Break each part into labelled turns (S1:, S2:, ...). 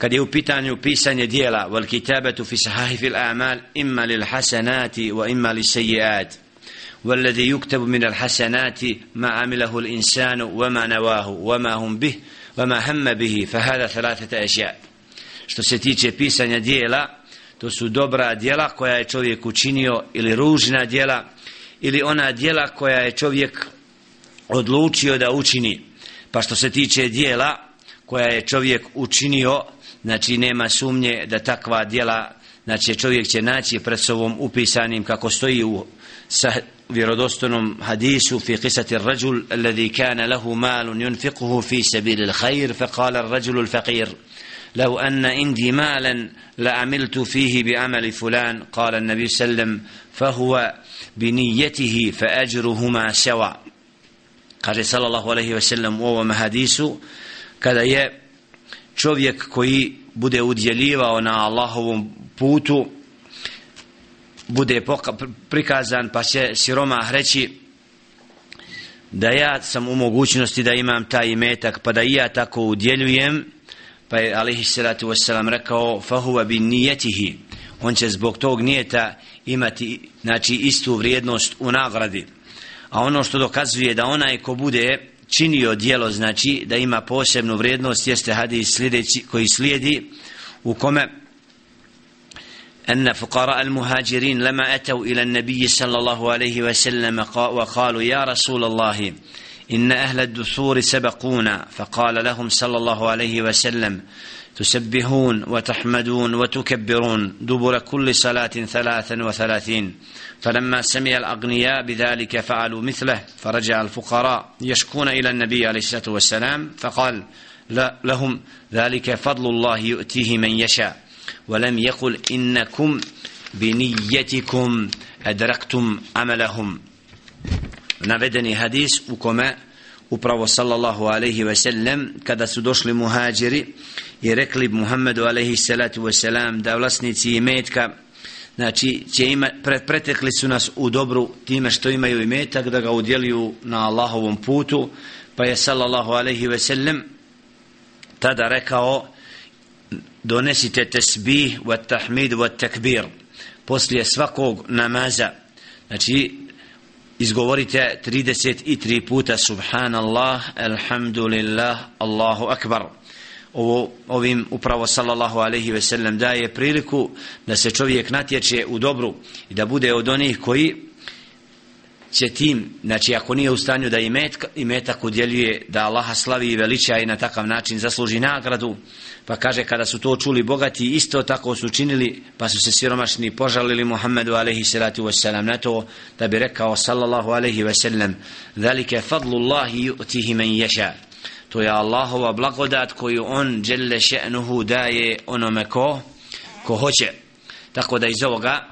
S1: kad je u pitanju pisanje dijela wal kitabatu fi sahihi al a'mal imma lil hasanati wa imma lis sayyi'at والذي يكتب من الحسنات ما عمله الإنسان وما نواه وما هم به وما هم به فهذا ثلاثة أشياء što se tiče pisanja dijela to su dobra dijela koja je čovjek učinio ili ružna dijela ili ona dijela koja je čovjek odlučio da učini pa što se tiče dijela koja je čovjek učinio znači nema sumnje da takva dijela znači čovjek će naći pred sobom upisanim kako stoji u sa vjerodostojnom hadisu fi qisati ar-rajul alladhi kana lahu malun yunfiquhu fi sabil al-khair fa qala ar-rajul al-faqir لو أن عندي مالا لعملت فيه بعمل فلان قال النبي صلى الله عليه وسلم فهو بنيته فأجرهما سوا قال صلى الله عليه وسلم وهو مهديس kada je čovjek koji bude udjeljivao na Allahovom putu bude prikazan pa će siromah reći da ja sam u mogućnosti da imam taj imetak pa da i ja tako udjeljujem pa je alihi salatu wasalam rekao fahuva bi nijetihi on će zbog tog nijeta imati znači istu vrijednost u nagradi. A ono što dokazuje da onaj ko bude činio dijelo znači da ima posebnu vrijednost jeste hadis sljedeći koji slijedi u kome أن فقراء المهاجرين لما أتوا إلى النبي صلى الله عليه وسلم وقالوا يا رسول الله إن أهل الدثور سبقونا فقال لهم صلى الله عليه وسلم تسبحون وتحمدون وتكبرون دبر كل صلاة ثلاثا وثلاثين. فلما سمع الأغنياء بذلك فعلوا مثله فرجع الفقراء يشكون إلى النبي عليه الصلاة والسلام فقال لهم ذلك فضل الله يؤتيه من يشاء. ولم يقل إنكم بنيتكم أدركتم عملهم. Hadis u kome upravo sallallahu alaihi ve sellem kada su došli muhađiri i rekli Muhammedu alaihi salatu ve selam da vlasnici imetka znači će ima, pre, pretekli su nas u dobru time što imaju imetak da ga udjeliju na Allahovom putu pa je sallallahu alaihi ve sellem tada rekao donesite tesbih wa tahmid wa takbir poslije svakog namaza. Znači izgovorite 33 puta subhanallah alhamdulillah Allahu akbar. Ovo ovim upravo sallallahu alejhi ve sellem daje priliku da se čovjek natječe u dobru i da bude od onih koji će tim, znači ako nije u stanju da imet, imetak udjeljuje da Allaha slavi i veliča i na takav način zasluži nagradu, pa kaže kada su to čuli bogati isto tako su činili pa su se siromašni požalili Muhammedu alaihi salatu wasalam na to da bi rekao sallallahu alaihi wasalam, velike fadlu Allahi yu'tihi men yasha. To je Allahova blagodat koju on dželle še'nuhu daje onome ko ko hoće. Tako da iz ovoga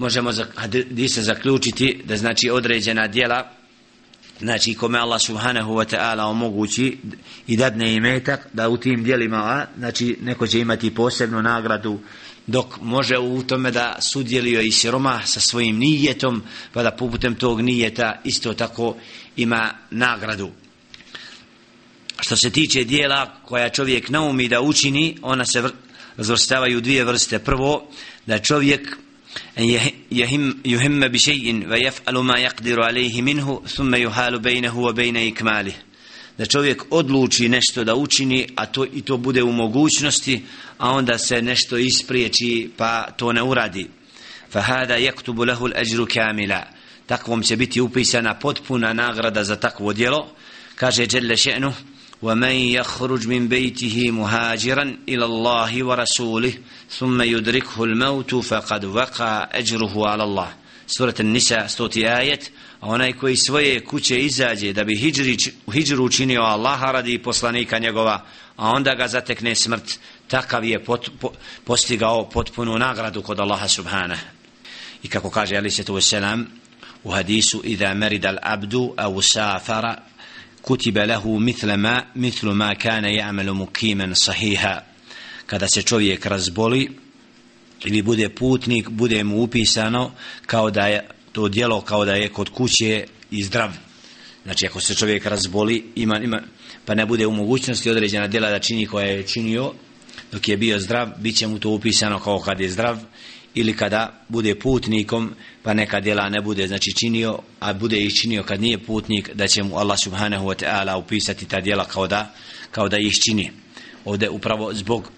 S1: možemo hadise zaključiti da znači određena djela znači kome Allah subhanahu wa ta'ala omogući i dadne imetak da u tim dijelima znači neko će imati posebnu nagradu dok može u tome da sudjelio i siroma sa svojim nijetom pa da putem tog nijeta isto tako ima nagradu. Što se tiče dijela koja čovjek naumi da učini ona se razvrstavaju dvije vrste. Prvo da čovjek أن يهم, يهم بشيء ويفعل ما يقدر عليه منه ثم يحال بينه وبين إكماله da čovjek odluči nešto da učini a to i to bude u mogućnosti a onda se nešto ispriječi pa to ne uradi fa hada yaktubu lahu al-ajru kamila takvom će biti upisana potpuna nagrada za takvo djelo kaže dželle še'nu ومن يخرج من بيته مهاجرا إلى الله ورسوله ثم يدركه الموت فقد وقع أجره على الله سورة النساء ستوتي آية onaj koji svoje kuće izađe da bi hijri, hijru učinio Allaha radi poslanika njegova, a onda ga zatekne smrt, takav je pot, po, postigao potpunu nagradu kod Allaha subhana. I kako kaže Ali se tu selam u hadisu, Iza merida al-abdu au safara كتب له مثل ما مثل ما كان يعمل مقيما صحيحا kada se čovjek razboli ili bude putnik bude mu upisano kao da je to djelo kao da je kod kuće i zdrav. Znači ako se čovjek razboli ima, ima, pa ne bude u mogućnosti određena djela da čini koja je činio dok je bio zdrav bit će mu to upisano kao kad je zdrav ili kada bude putnikom pa neka djela ne bude znači činio a bude ih činio kad nije putnik da će mu Allah subhanahu wa ta'ala upisati ta djela kao da, kao da ih čini. Ovde upravo zbog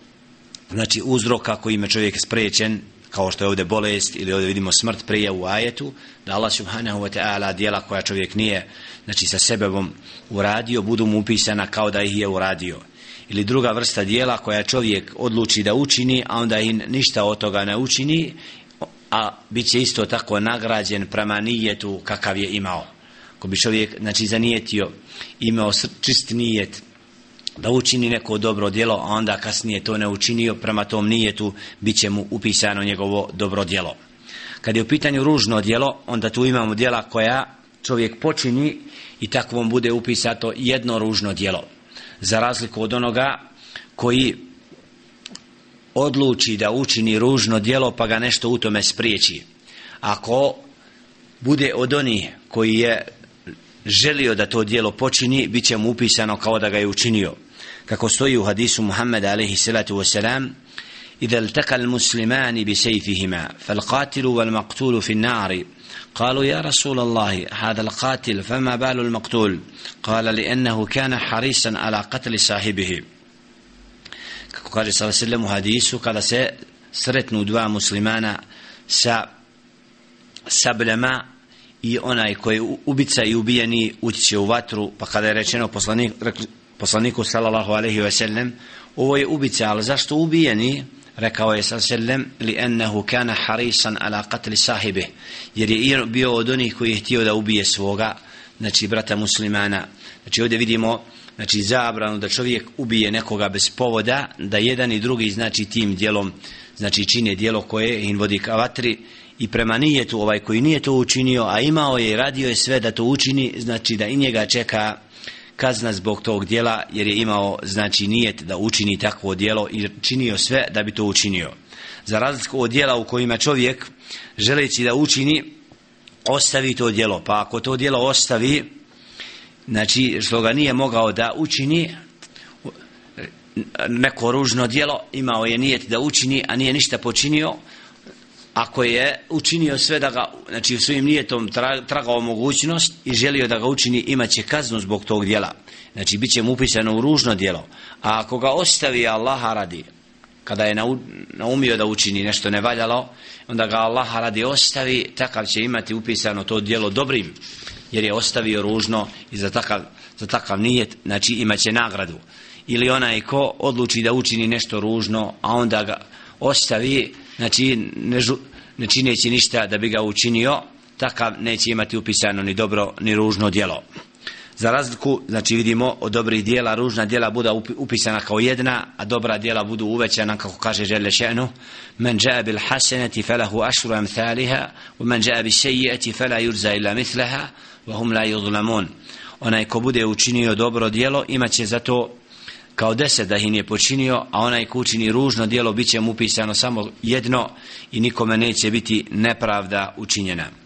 S1: znači uzroka kojim je čovjek sprečen kao što je ovdje bolest ili ovdje vidimo smrt prije u ajetu da Allah subhanahu wa ta'ala djela koja čovjek nije znači sa sebebom uradio budu mu upisana kao da ih je uradio. Ili druga vrsta dijela koja čovjek odluči da učini a onda i ništa od toga ne učini a bit će isto tako nagrađen prema nijetu kakav je imao. Ko bi čovjek znači zanijetio imao čist nijet da učini neko dobro djelo a onda kasnije to ne učinio prema tom nijetu bit će mu upisano njegovo dobro djelo. Kad je u pitanju ružno djelo onda tu imamo djela koja čovjek počini i takvom bude upisato jedno ružno djelo. Za razliku od onoga koji odluči da učini ružno djelo pa ga nešto u tome spriječi. Ako bude od onih koji je želio da to djelo počini bit će mu upisano kao da ga je učinio kako stoji u hadisu Muhammeda alaihi salatu wasalam إذا التقى المسلمان بسيفهما فالقاتل والمقتول في النار قالوا يا رسول الله هذا القاتل فما بال المقتول قال لأنه كان حريصا على قتل صاحبه قال صلى الله عليه وسلم حديث قال سرتنو دوا مسلمانا sa sabljama i onaj koji ubica i ubijeni ući će u vatru pa kada je rečeno poslanik, poslaniku sallallahu alaihi ve sellem ovo je ubica ali zašto ubijeni? Rekao je sallallahu sallam li ennehu kana harisan ala qatli sahibe jer je bio od onih koji je htio da ubije svoga znači brata muslimana. Znači ovdje vidimo znači zabranu da čovjek ubije nekoga bez povoda da jedan i drugi znači tim dijelom znači čine dijelo koje in vodi ka vatri i prema nijetu ovaj koji nije to učinio a imao je i radio je sve da to učini znači da i njega čeka kazna zbog tog dijela jer je imao znači nijet da učini takvo dijelo i činio sve da bi to učinio. Za razliku od dijela u kojima čovjek želeći da učini ostavi to dijelo pa ako to dijelo ostavi znači što ga nije mogao da učini neko ružno dijelo imao je nijet da učini a nije ništa počinio ako je učinio sve da ga, znači svojim nijetom tragao mogućnost i želio da ga učini, imaće kaznu zbog tog dijela. Znači, bit će mu upisano u ružno dijelo. A ako ga ostavi Allaha radi, kada je naumio da učini nešto nevaljalo, onda ga Allaha radi ostavi, takav će imati upisano to dijelo dobrim, jer je ostavio ružno i za takav, za takav nijet, znači imaće nagradu. Ili onaj ko odluči da učini nešto ružno, a onda ga ostavi, znači ne, žu, ne čineći ništa da bi ga učinio, takav neće imati upisano ni dobro ni ružno djelo. Za razliku, znači vidimo od dobrih djela ružna djela bude upisana kao jedna, a dobra djela budu uvećana, kako kaže Žele Še'nu, men ja'a bil hasenati falahu ašru amthaliha, u men ja'a bil sejijati fala yurza ila mithlaha, wa hum la yudlamun. Onaj ko bude učinio dobro djelo imaće za to kao deset da ih nije počinio, a onaj ko učini ružno dijelo, bit će mu upisano samo jedno i nikome neće biti nepravda učinjena.